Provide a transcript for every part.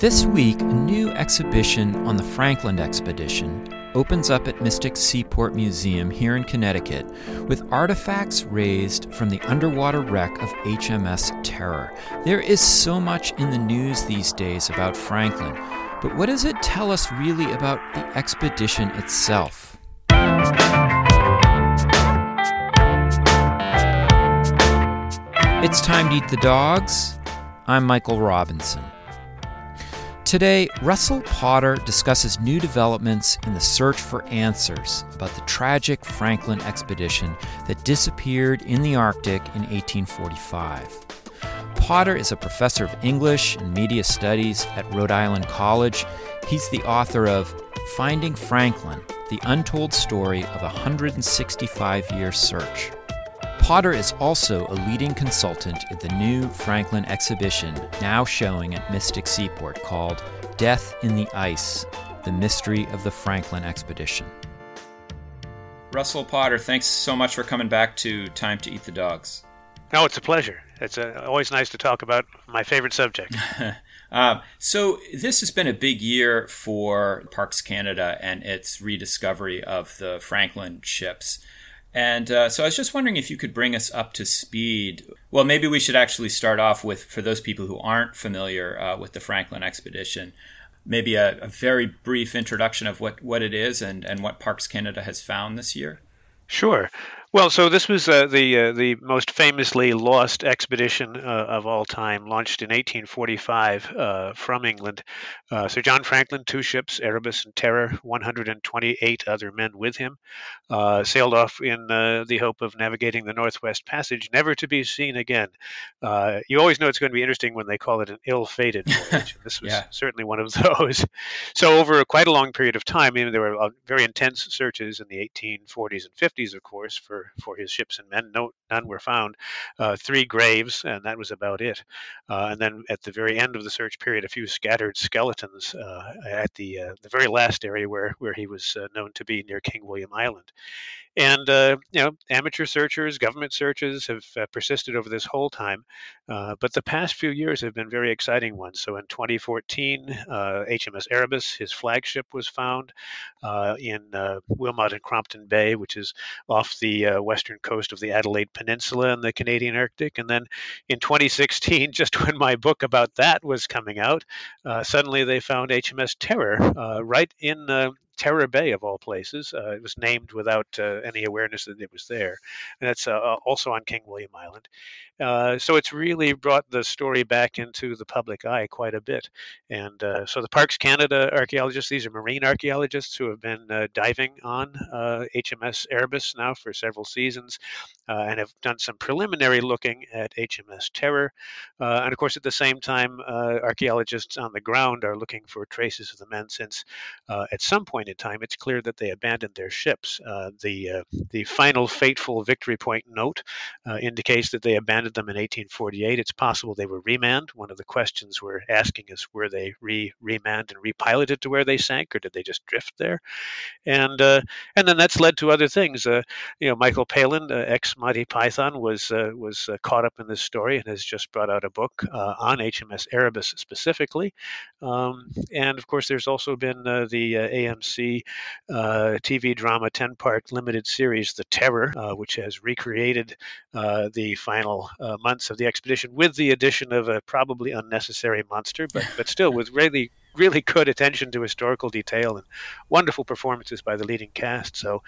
This week, a new exhibition on the Franklin expedition opens up at Mystic Seaport Museum here in Connecticut with artifacts raised from the underwater wreck of HMS Terror. There is so much in the news these days about Franklin, but what does it tell us really about the expedition itself? It's time to eat the dogs. I'm Michael Robinson. Today, Russell Potter discusses new developments in the search for answers about the tragic Franklin expedition that disappeared in the Arctic in 1845. Potter is a professor of English and Media Studies at Rhode Island College. He's the author of Finding Franklin The Untold Story of a 165 Year Search. Potter is also a leading consultant at the new Franklin exhibition now showing at Mystic Seaport called Death in the Ice The Mystery of the Franklin Expedition. Russell Potter, thanks so much for coming back to Time to Eat the Dogs. Oh, it's a pleasure. It's uh, always nice to talk about my favorite subject. uh, so, this has been a big year for Parks Canada and its rediscovery of the Franklin ships. And uh, so I was just wondering if you could bring us up to speed. Well, maybe we should actually start off with, for those people who aren't familiar uh, with the Franklin expedition, maybe a, a, very brief introduction of what, what it is and, and what Parks Canada has found this year. Sure. Well, so this was uh, the uh, the most famously lost expedition uh, of all time, launched in 1845 uh, from England. Uh, Sir John Franklin, two ships, Erebus and Terror, 128 other men with him, uh, sailed off in the hope of navigating the Northwest Passage, never to be seen again. you always know it's going to be interesting when they call it an ill-fated voyage. this was yeah. certainly one of those. So over quite a long period of time, I mean, there were very intense searches in the 1840s and 50s, of course, for for for his ships and men. No, none were found. Uh, three graves, and that was about it. Uh, and then at the very end of the search period, a few scattered skeletons uh, at the uh, the very last area where where he was uh, known to be near King William Island. And uh, you know, amateur searchers, government searches have uh, persisted over this whole time. Uh, but the past few years have been very exciting ones. So in 2014, HMS uh, Erebus, his flagship, was found uh, in uh, Wilmot and Crampton Bay, which is off the western coast of the Adelaide Peninsula in the Canadian Arctic. And then in 2016, just when my book about that was coming out, suddenly they found HMS Terror right in Terror Bay of all places. Uh, it was named without uh, any awareness that it was there, and that's uh, also on King William Island. Uh, so it's really brought the story back into the public eye quite a bit. And uh, so the Parks Canada archaeologists, these are marine archaeologists who have been uh, diving on HMS Erebus now for several seasons and have done some preliminary looking at HMS Terror. and of course, at the same time, archaeologists on the ground are looking for traces of the men since at some point point in time, it's clear that they abandoned their ships. Uh, the uh, the final fateful victory point note uh, indicates that they abandoned them in 1848. It's possible they were remanned. One of the questions we're asking is were they re remanned and repiloted to where they sank, or did they just drift there? And uh, and then that's led to other things. Uh, you know, Michael Palin, ex Monty Python, was was caught up in this story and has just brought out a book on HMS Erebus specifically. Um, and of course, there's also been the AMC uh, TV drama 10 part limited series, The Terror, uh, which has recreated uh, the final uh, months of the expedition with the addition of a probably unnecessary monster, but, but still with really really good attention to historical detail and wonderful performances by the leading cast. So,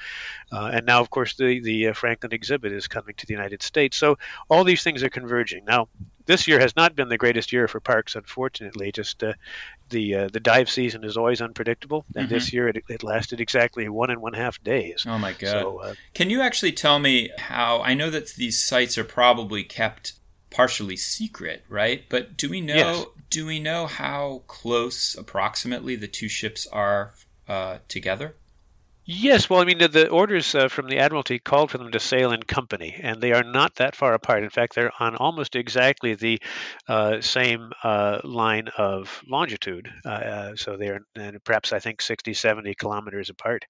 uh, and now of course the the uh, Franklin exhibit is coming to the United States. So all these things are converging. Now, this year has not been the greatest year for parks, unfortunately. Just uh, the uh, the dive season is always unpredictable, and mm-hmm. this year it, it, lasted exactly one and one half days. Oh my god! So, uh, Can you actually tell me how? I know that these sites are probably kept partially secret, right? But do we know yes. Do we know how close approximately the two ships are uh, together? Yes, well, I mean, the, the orders uh, from the Admiralty called for them to sail in company, and they are not that far apart. In fact, they're on almost exactly the uh, same uh, line of longitude. Uh, uh, so they're perhaps, I think, 60, 70 kilometers apart.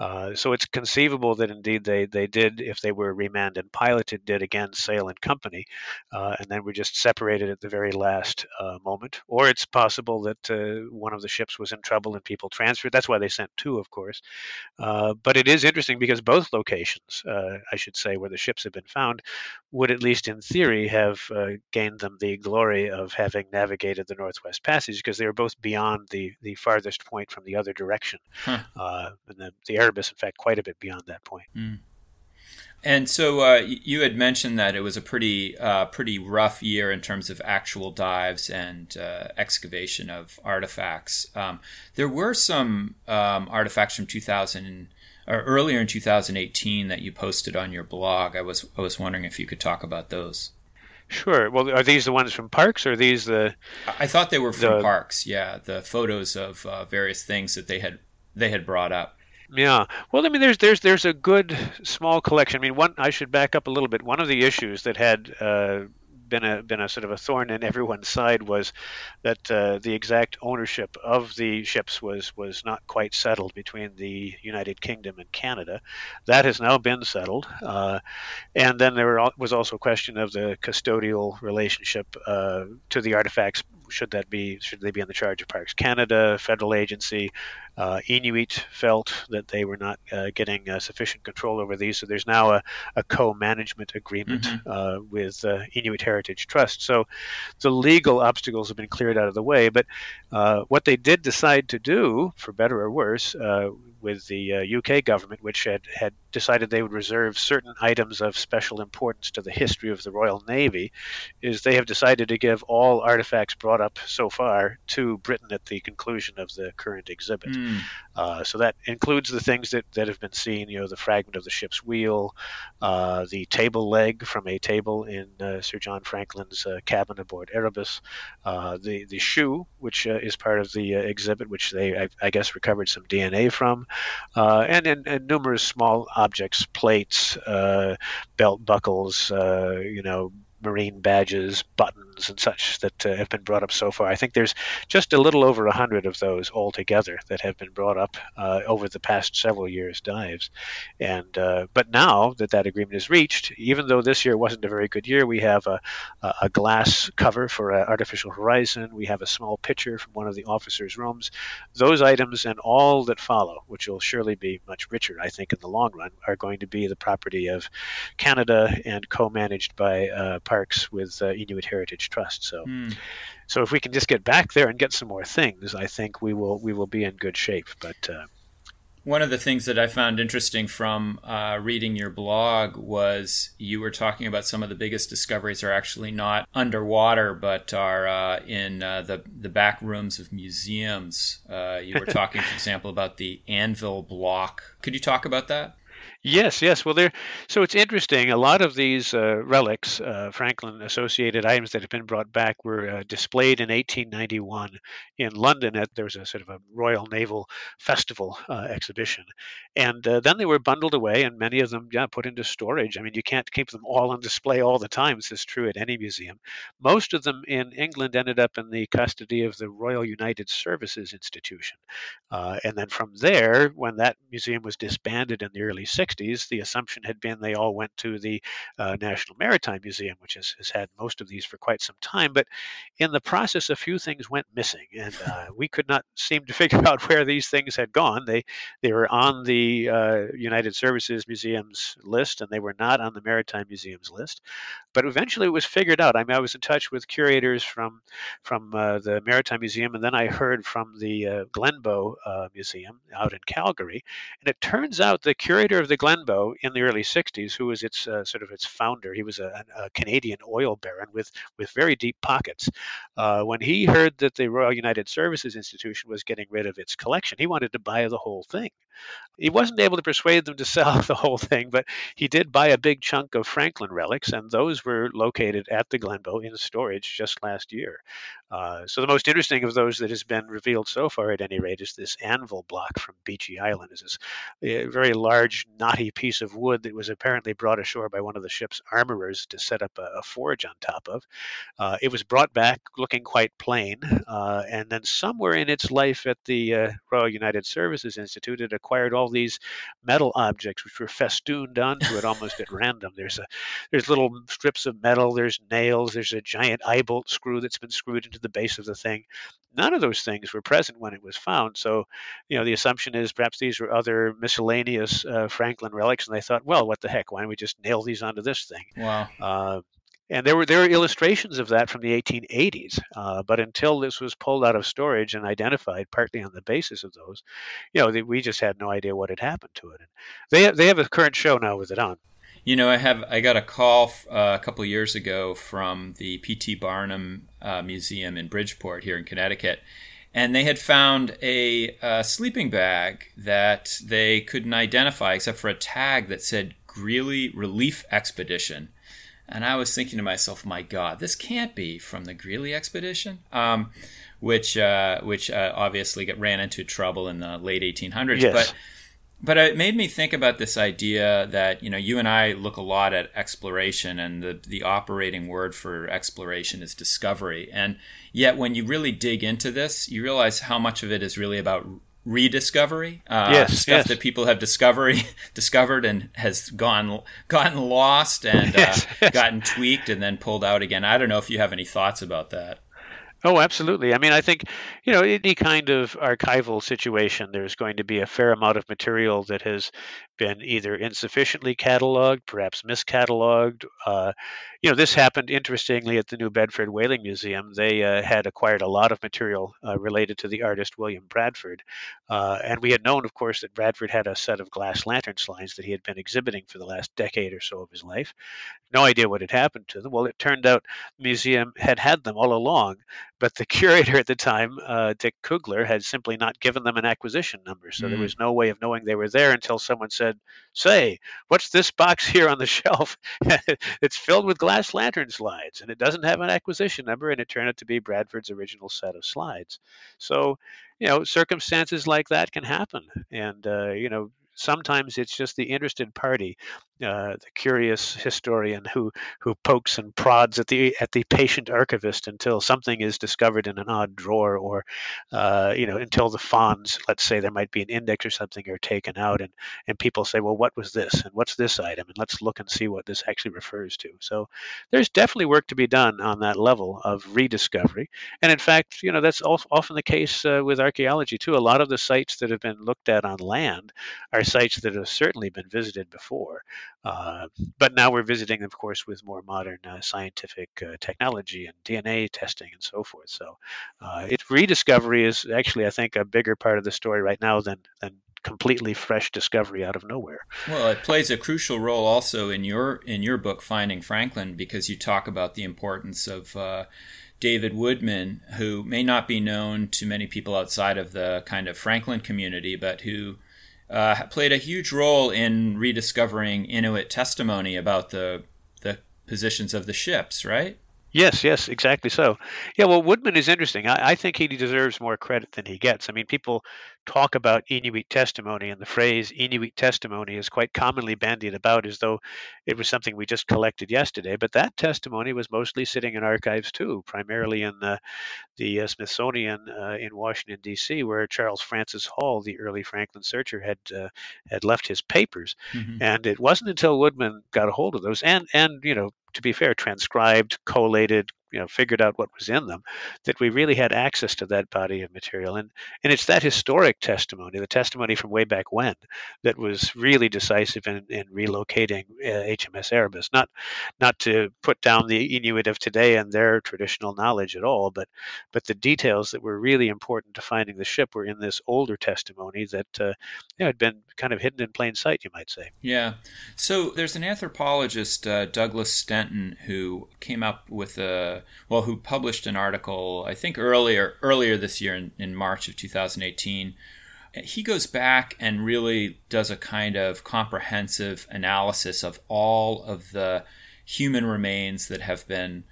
Uh, so it's conceivable that indeed they, they did, if they were remanned and piloted, did again sail in company, and then were just separated at the very last moment. Or it's possible that one of the ships was in trouble and people transferred. That's why they sent two, of course. Uh, but it is interesting because both locations, uh, I should say, where the ships have been found, would at least in theory have uh, gained them the glory of having navigated the Northwest Passage because they were both beyond the, the farthest point from the other direction. Huh. Uh, and the, the Erebus, in fact, quite a bit beyond that point. Mm. And so uh, you had mentioned that it was a pretty uh, pretty rough year in terms of actual dives and uh, excavation of artifacts. Um, there were some um, artifacts from 2000 or earlier in 2018 that you posted on your blog. I was I was wondering if you could talk about those. Sure. Well, are these the ones from parks, or these the? I thought they were from the... parks. Yeah, the photos of uh, various things that they had they had brought up. Yeah. Well, I mean, there's there's there's a good small collection. I mean, one I should back up a little bit. One of the issues that had uh, been a been a sort of a thorn in everyone's side was that uh, the exact ownership of the ships was was not quite settled between the United Kingdom and Canada. That has now been settled, uh, and then there was also a question of the custodial relationship uh, to the artifacts should that be should they be in the charge of Parks Canada, federal agency? Uh, Inuit felt that they were not uh, getting uh, sufficient control over these, so there's now a, a co-management agreement mm-hmm. Uh, with uh, Inuit Heritage Trust. So the legal obstacles have been cleared out of the way, but uh, what they did decide to do, for better or worse, with the uh, UK government, which had, had decided they would reserve certain items of special importance to the history of the Royal Navy, is they have decided to give all artifacts brought up so far to Britain at the conclusion of the current exhibit. Mm. Uh, so that includes the things that, that have been seen, you know, the fragment of the ship's wheel, uh, the table leg from a table in uh, Sir John Franklin's uh, cabin aboard Erebus, uh, the, the shoe, which is part of the exhibit, which they, I, I, guess, recovered some DNA from, and, and, and, numerous small objects, plates, belt buckles, you know, marine badges, buttons, and such that uh, have been brought up so far. I think there's just a little over a hundred of those altogether that have been brought up uh, over the past several years' dives. And uh, but now that that agreement is reached, even though this year wasn't a very good year, we have a, a glass cover for an artificial horizon. We have a small picture from one of the officers' rooms. Those items and all that follow, which will surely be much richer, I think, in the long run, are going to be the property of Canada and co-managed by uh, parks with uh, Inuit Heritage Trust. So, mm. so if we can just get back there and get some more things, I think we will we will be in good shape. But uh, one of the things that I found interesting from uh, reading your blog was you were talking about some of the biggest discoveries are actually not underwater, but are uh, in uh, the the back rooms of museums. Uh, you were talking, for example, about the anvil block. Could you talk about that? Yes, yes. Well, there. So it's interesting. A lot of these uh, relics, uh, Franklin associated items that have been brought back, were uh, displayed in 1891 in London. At there was a sort of a Royal Naval Festival uh, exhibition, and uh, then they were bundled away, and many of them, yeah, put into storage. I mean, you can't keep them all on display all the time. This is true at any museum. Most of them in England ended up in the custody of the Royal United Services Institution, uh, and then from there, when that museum was disbanded in the early 60s 60s, the assumption had been they all went to the uh, National Maritime Museum, which has, has, had most of these for quite some time. But in the process, a few things went missing, and uh, we could not seem to figure out where these things had gone. They they were on the uh, United Services Museum's list, and they were not on the Maritime Museum's list. But eventually, it was figured out. I mean, I was in touch with curators from from uh, the Maritime Museum, and then I heard from the uh, Glenbow uh, Museum out in Calgary, and it turns out the curator of the Glenbow in the early 60s, who was its uh, sort of its founder, he was a, a, Canadian oil baron with, with very deep pockets. Uh, when he heard that the Royal United Services Institution was getting rid of its collection, he wanted to buy the whole thing. He wasn't able to persuade them to sell the whole thing, but he did buy a big chunk of Franklin relics, and those were located at the Glenbow in storage just last year. Uh, so the most interesting of those that has been revealed so far, at any rate, is this anvil block from Beechey Island. It's this very large, knotty piece of wood that was apparently brought ashore by one of the ship's armorers to set up a, a forge on top of. Uh, it was brought back looking quite plain, uh, and then somewhere in its life at the uh, Royal United Services Institute, it acquired all these metal objects which were festooned onto it almost at random. There's a there's little strips of metal, there's nails, there's a giant eye bolt screw that's been screwed into the base of the thing. None of those things were present when it was found. So, you know, the assumption is perhaps these were other miscellaneous uh, Franklin relics, and they thought, well, what the heck? Why don't we just nail these onto this thing? Wow. Uh, and there were there were illustrations of that from the 1880s. Uh, but until this was pulled out of storage and identified, partly on the basis of those, you know, we just had no idea what had happened to it. And they they have a current show now with it on. You know, I have I got a call uh, a couple years ago from the P.T. Barnum uh, Museum in Bridgeport here in Connecticut, and they had found a, a, sleeping bag that they couldn't identify except for a tag that said Greely Relief Expedition. And I was thinking to myself, my God, this can't be from the Greely expedition, um, which uh, which uh, obviously got, ran into trouble in the late 1800s. Yes. But but it made me think about this idea that you know you and I look a lot at exploration, and the the operating word for exploration is discovery. And yet, when you really dig into this, you realize how much of it is really about rediscovery. Uh, yes, stuff yes. that people have discovery discovered and has gone gotten lost and yes, uh, gotten tweaked and then pulled out again. I don't know if you have any thoughts about that. Oh, absolutely. I mean, I think, you know, any kind of archival situation, there's going to be a fair amount of material that has been either insufficiently cataloged, perhaps miscatalogued. Uh, you know, this happened interestingly at the New Bedford Whaling Museum. They uh, had acquired a lot of material uh, related to the artist William Bradford. Uh, and we had known, of course, that Bradford had a set of glass lantern slides that he had been exhibiting for the last decade or so of his life. No idea what had happened to them. Well, it turned out the museum had had them all along, but the curator at the time, uh, Dick Kugler, had simply not given them an acquisition number. So mm. there was no way of knowing they were there until someone said, said, Say, what's this box here on the shelf? it's filled with glass lantern slides and it doesn't have an acquisition number. And it turned out to be Bradford's original set of slides. So, you know, circumstances like that can happen. And, uh, you know, sometimes it's just the interested party uh, the curious historian who who pokes and prods at the at the patient archivist until something is discovered in an odd drawer, or uh, you know until the fonds, let's say there might be an index or something, are taken out, and and people say, well, what was this, and what's this item, and let's look and see what this actually refers to. So there's definitely work to be done on that level of rediscovery, and in fact, you know that's often the case uh, with archaeology too. A lot of the sites that have been looked at on land are sites that have certainly been visited before. Uh, but now we're visiting, of course, with more modern uh, scientific uh, technology and DNA testing and so forth. So, uh, it rediscovery is actually, I think, a bigger part of the story right now than than completely fresh discovery out of nowhere. Well, it plays a crucial role also in your in your book, Finding Franklin, because you talk about the importance of. Uh, David Woodman, who may not be known to many people outside of the kind of Franklin community, but who uh, played a huge role in rediscovering Inuit testimony about the the positions of the ships, right? Yes, yes, exactly so. Yeah, well, Woodman is interesting. I, I, think he deserves more credit than he gets. I mean, people talk about Inuit testimony, and the phrase Inuit testimony is quite commonly bandied about as though it was something we just collected yesterday. But that testimony was mostly sitting in archives too, primarily in the, the uh, Smithsonian uh, in Washington D.C., where Charles Francis Hall, the early Franklin searcher, had uh, had left his papers. Mm-hmm. And it wasn't until Woodman got a hold of those, and and you know to be fair, transcribed, collated, you know figured out what was in them that we really had access to that body of material. And and it's that historic testimony the testimony from way back when that was really decisive in, in relocating uh, HMS Erebus. Not not to put down the Inuit of today and their traditional knowledge at all but but the details that were really important to finding the ship were in this older testimony that uh, you know, had been kind of hidden in plain sight you might say. Yeah. So there's an anthropologist uh, Douglas Stenton who came up with a well, who published an article I think earlier earlier this year in, in March of 2018, he goes back and really does a kind of comprehensive analysis of all of the human remains that have been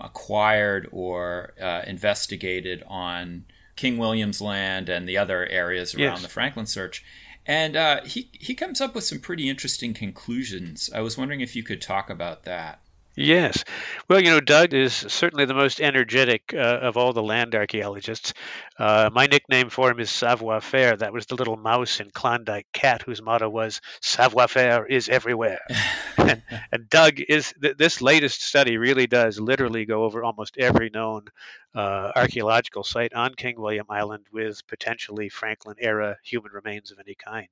acquired or uh, investigated on King William's Land and the other areas around yes. the Franklin search. And uh, he, he comes up with some pretty interesting conclusions. I was wondering if you could talk about that. Yes. Well, you know, Doug is certainly the most energetic uh, of all the land archaeologists. Uh, my nickname for him is Savoir Faire. That was the little mouse in Klondike Kat whose motto was Savoir Faire is everywhere. and, and, Doug is, th- this latest study really does literally go over almost every known uh, archaeological site on King William Island with potentially Franklin era human remains of any kind.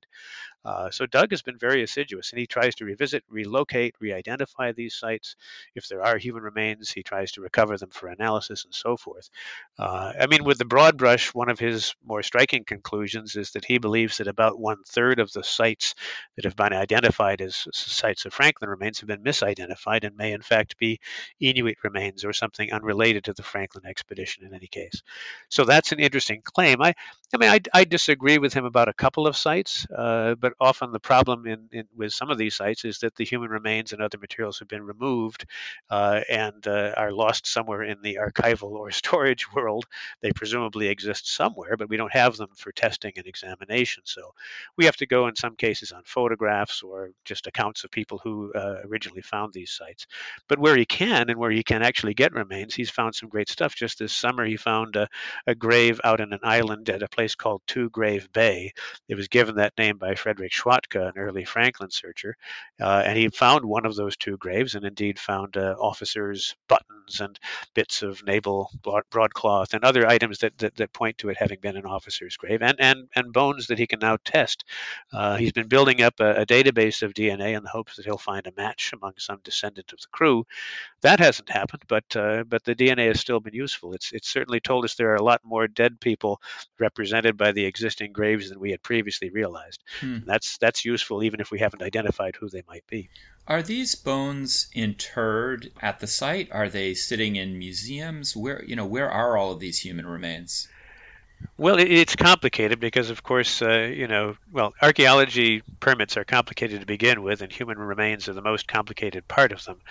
Uh, so Doug has been very assiduous and he tries to revisit, relocate, re identify these sites. If there are human remains, he tries to recover them for analysis and so forth. Uh, I mean, with the broad brush, one of his more striking conclusions is that he believes that about one third of the sites that have been identified as sites of Franklin remains have been misidentified and may in fact be Inuit remains or something unrelated to the Franklin expedition in any case. So that's an interesting claim. I, I mean, I, I disagree with him about a couple of sites, uh, but often the problem in, in, with some of these sites is that the human remains and other materials have been removed uh, and uh, are lost somewhere in the archival or storage world. They presumably exist somewhere, but we don't have them for testing and examination. So we have to go in some cases on photographs or just accounts of people who uh, originally found these sites. But where he can and where he can actually get remains, he's found some great stuff. Just this summer, he found a, a grave out in an island at a place called Two Grave Bay. It was given that name by Frederick Schwatka, an early Franklin searcher, uh, and he found one of those two graves and indeed found uh, officers' buttons and bits of naval broadcloth and other items that, that, that, point to it having been an officer's grave and, and, and bones that he can now test. Uh, he's been building up a, a database of DNA in the hopes that he'll find a match among some descendant of the crew. That hasn't happened, but uh, but the DNA has still been useful. It's it's certainly told us there are a lot more dead people represented by the existing graves than we had previously realized. Hmm. That's that's useful even if we haven't identified who they might be. Are these bones interred at the site? Are they sitting in museums? Where you know where are all of these human remains? Well, it's complicated because, of course, uh, you know, well, archaeology permits are complicated to begin with, and human remains are the most complicated part of them.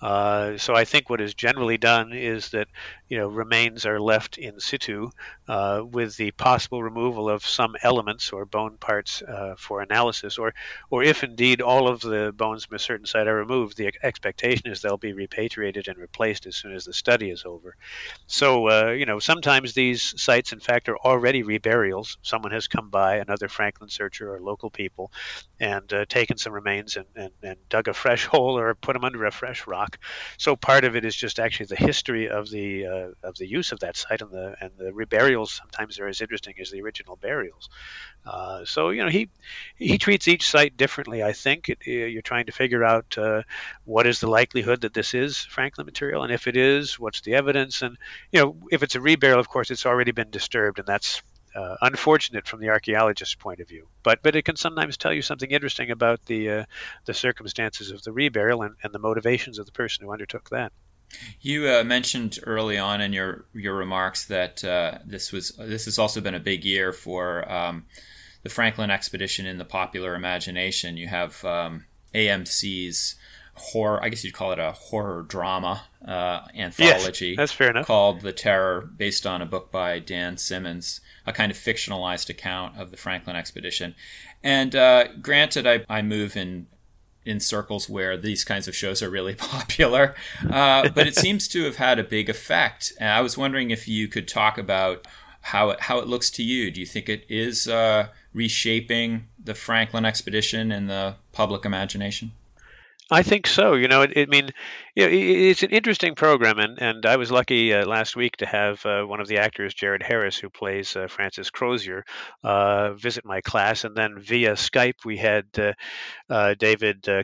Uh, so I think what is generally done is that, you know, remains are left in situ uh, with the possible removal of some elements or bone parts uh, for analysis, or, or if indeed all of the bones from a certain site are removed, the expectation is they'll be repatriated and replaced as soon as the study is over. So, uh, you know, sometimes these sites, in fact, are already reburials. Someone has come by, another Franklin searcher or local people, and uh, taken some remains and, and, and dug a fresh hole or put them under a fresh rock. So part of it is just actually the history of the uh, of the use of that site, and the and the reburials sometimes are as interesting as the original burials. Uh, so you know he he treats each site differently. I think it, you're trying to figure out uh, what is the likelihood that this is Franklin material, and if it is, what's the evidence? And you know if it's a reburial, of course, it's already been disturbed, and that's uh, unfortunate from the archaeologist's point of view. But but it can sometimes tell you something interesting about the uh, the circumstances of the reburial and, and the motivations of the person who undertook that. You uh, mentioned early on in your your remarks that uh, this was this has also been a big year for um, the Franklin expedition in the popular imagination. You have um, AMC's horror, I guess you'd call it a horror drama uh, anthology. Yes, that's fair enough. Called The Terror, based on a book by Dan Simmons, a kind of fictionalized account of the Franklin expedition. And uh, granted, I, I move in in circles where these kinds of shows are really popular, uh, but it seems to have had a big effect. And I was wondering if you could talk about how it, how it looks to you. Do you think it is uh, reshaping the Franklin expedition in the public imagination? I think so. You know, it, I mean, you know, it's an interesting program, and, and I was lucky uh, last week to have uh, one of the actors, Jared Harris, who plays uh, Francis Crozier, uh, visit my class, and then via Skype we had uh, uh, David uh,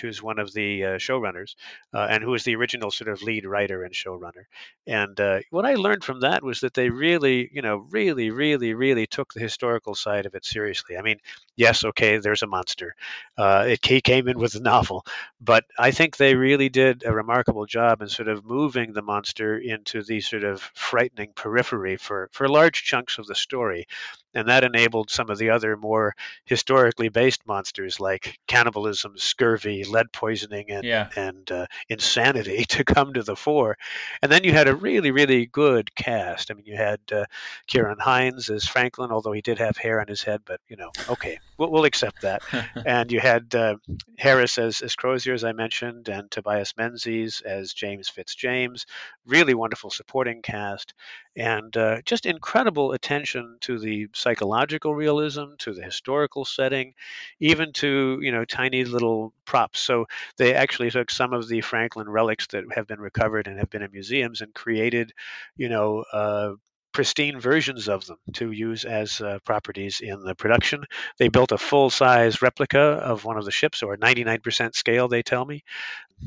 who's one of the showrunners, and who was the original sort of lead writer and showrunner. And what I learned from that was that they really, you know, really, really, really took the historical side of it seriously. I mean, yes, okay, there's a monster. it he came in with a novel, but I think they really did a remarkable job in sort of moving the monster into the sort of frightening periphery for, for large chunks of the story. And that enabled some of the other more historically based monsters like cannibalism, scurvy, lead poisoning, and yeah. and uh, insanity to come to the fore. And then you had a really really good cast. I mean, you had uh, Ciarán Hinds as Franklin, although he did have hair on his head, but you know, okay, we'll, we'll accept that. and you had uh, Harris as as Crozier, as I mentioned, and Tobias Menzies as James Fitzjames. Really wonderful supporting cast and uh, just incredible attention to the psychological realism, to the historical setting, even to you know tiny little props. So they actually took some of the Franklin relics that have been recovered and have been in museums and created, you know. Uh, pristine versions of them to use as uh, properties in the production. They built a full size replica of one of the ships, or 99% scale, they tell me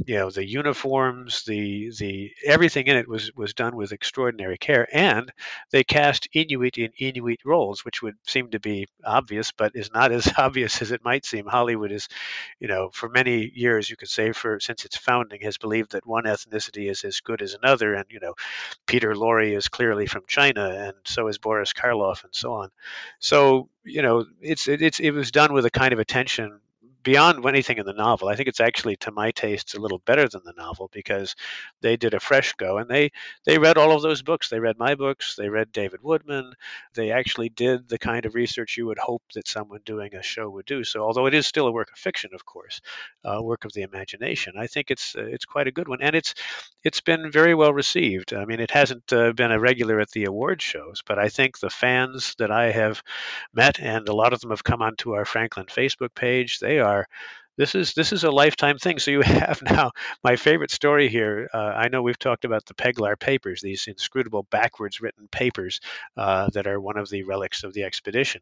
you know the uniforms the the everything in it was was done with extraordinary care and they cast inuit in inuit roles which would seem to be obvious but is not as obvious as it might seem. Hollywood is you know for many years you could say for since its founding has believed that one ethnicity is as good as another and you know peter lorre is clearly from china and so is boris karloff and so on. So you know it's it, it's it was done with a kind of attention beyond anything in the novel. I think it's actually, to my taste, a little better than the novel because they did a fresh go and they they read all of those books. They read my books. They read David Woodman. They actually did the kind of research you would hope that someone doing a show would do. So, although it is still a work of fiction, of course, a work of the imagination, I think it's uh, it's quite a good one, and it's it's been very well received. I mean, it hasn't uh, been a regular at the award shows, but I think the fans that I have met, and a lot of them have come onto our Franklin Facebook page, they are are this is this is a lifetime thing. So you have now my favorite story here. Uh, I know we've talked about the Peglar papers, these inscrutable backwards written papers uh, that are one of the relics of the expedition.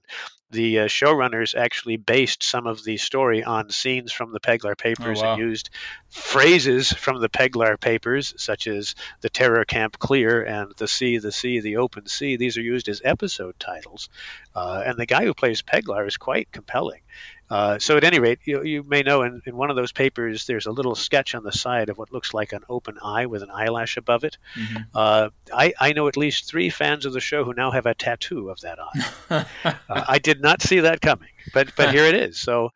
The uh, showrunners actually based some of the story on scenes from the Peglar oh, papers oh, wow. and used phrases from the Peglar papers, such as the Terror Camp Clear and the Sea, the Sea, the Open Sea. These are used as episode titles, uh, and the guy who plays Peglar is quite compelling. Uh, so at any rate, you, you may know in, in one of those papers, there's a little sketch on the side of what looks like an open eye with an eyelash above it. Mm-hmm. Uh, I, I know at least three fans of the show who now have a tattoo of that eye. uh, I did not see that coming, but but here it is. So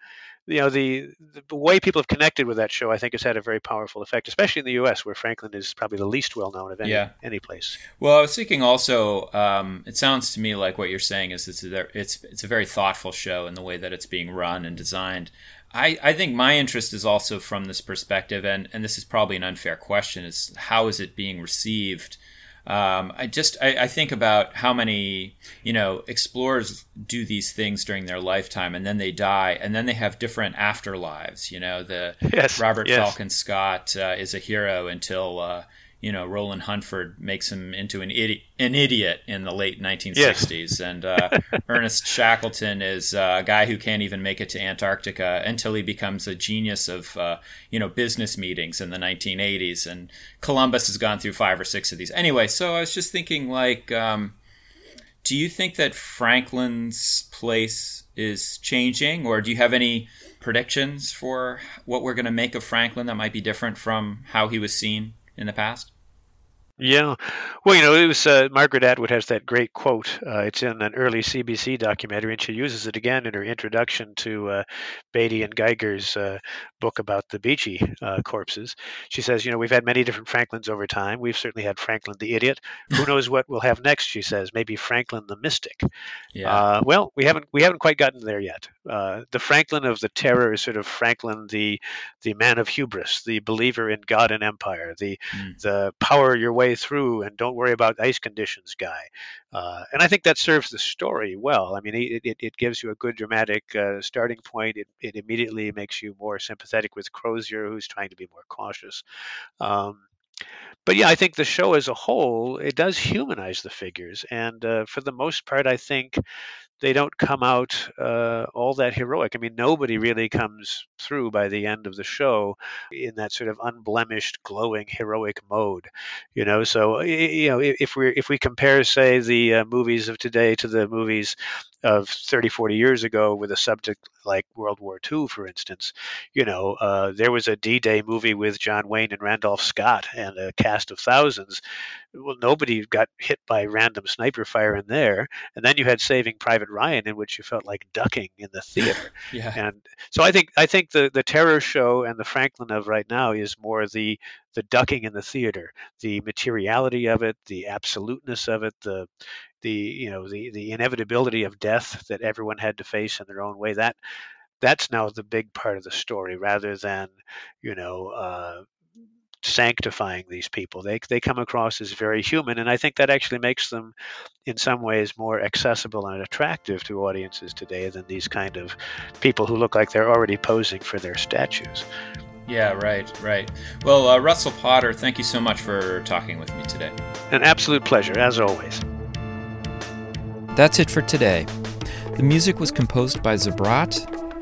you know the the way people have connected with that show i think has had a very powerful effect especially in the us where franklin is probably the least well known of any yeah. any place well i was thinking also um, it sounds to me like what you're saying is it's a, it's it's a very thoughtful show in the way that it's being run and designed I, I think my interest is also from this perspective and, and this is probably an unfair question is how is it being received um, I just I, I, think about how many you know explorers do these things during their lifetime and then they die and then they have different afterlives. You know, the yes, Robert yes. Falcon Scott uh, is a hero until uh, you know, Roland Huntford makes him into an idiot, an idiot in the late 1960s, yes. and uh, Ernest Shackleton is uh, a guy who can't even make it to Antarctica until he becomes a genius of uh, you know business meetings in the 1980s, and Columbus has gone through five or six of these. Anyway, so I was just thinking, like, um, do you think that Franklin's place is changing, or do you have any predictions for what we're going to make of Franklin that might be different from how he was seen in the past? Yeah, well, you know, it was uh, Margaret Atwood has that great quote. Uh, it's in an early CBC documentary, and she uses it again in her introduction to uh, Beattie and Geiger's uh, book about the Beechey uh, corpses. She says, "You know, we've had many different Franklins over time. We've certainly had Franklin the idiot. Who knows what we'll have next?" She says, "Maybe Franklin the mystic." Yeah. Uh, well, we haven't we haven't quite gotten there yet. the Franklin of the Terror is sort of Franklin the the man of hubris, the believer in God and empire, the mm. the power your way way through and don't worry about ice conditions guy. Uh, and I think that serves the story well. I mean, it, it, it gives you a good dramatic uh, starting point. It, it immediately makes you more sympathetic with Crozier, who's trying to be more cautious. Um, but yeah, I think the show as a whole it does humanize the figures, and uh, for the most part, I think they don't come out uh, all that heroic. I mean, nobody really comes through by the end of the show in that sort of unblemished, glowing, heroic mode. You know, so you know if we if we compare, say, the uh, movies of today to the movies of 30, 40 years ago with a subject like World War II, for instance, you know, uh, there was a D-Day movie with John Wayne and Randolph Scott and a cast of thousands well, nobody got hit by random sniper fire in there. And then you had Saving Private Ryan, in which you felt like ducking in the theater. yeah. And so I think I think the the terror show and the Franklin of right now is more the the ducking in the theater, the materiality of it, the absoluteness of it, the the you know the the inevitability of death that everyone had to face in their own way. That that's now the big part of the story, rather than you know. Uh, sanctifying these people. They they come across as very human, and I think that actually makes them, in some ways, more accessible and attractive to audiences today than these kind of people who look like they're already posing for their statues. Yeah, right, right. Well, uh, Russell Potter, thank you so much for talking with me today. An absolute pleasure, as always. That's it for today. The music was composed by Zabrat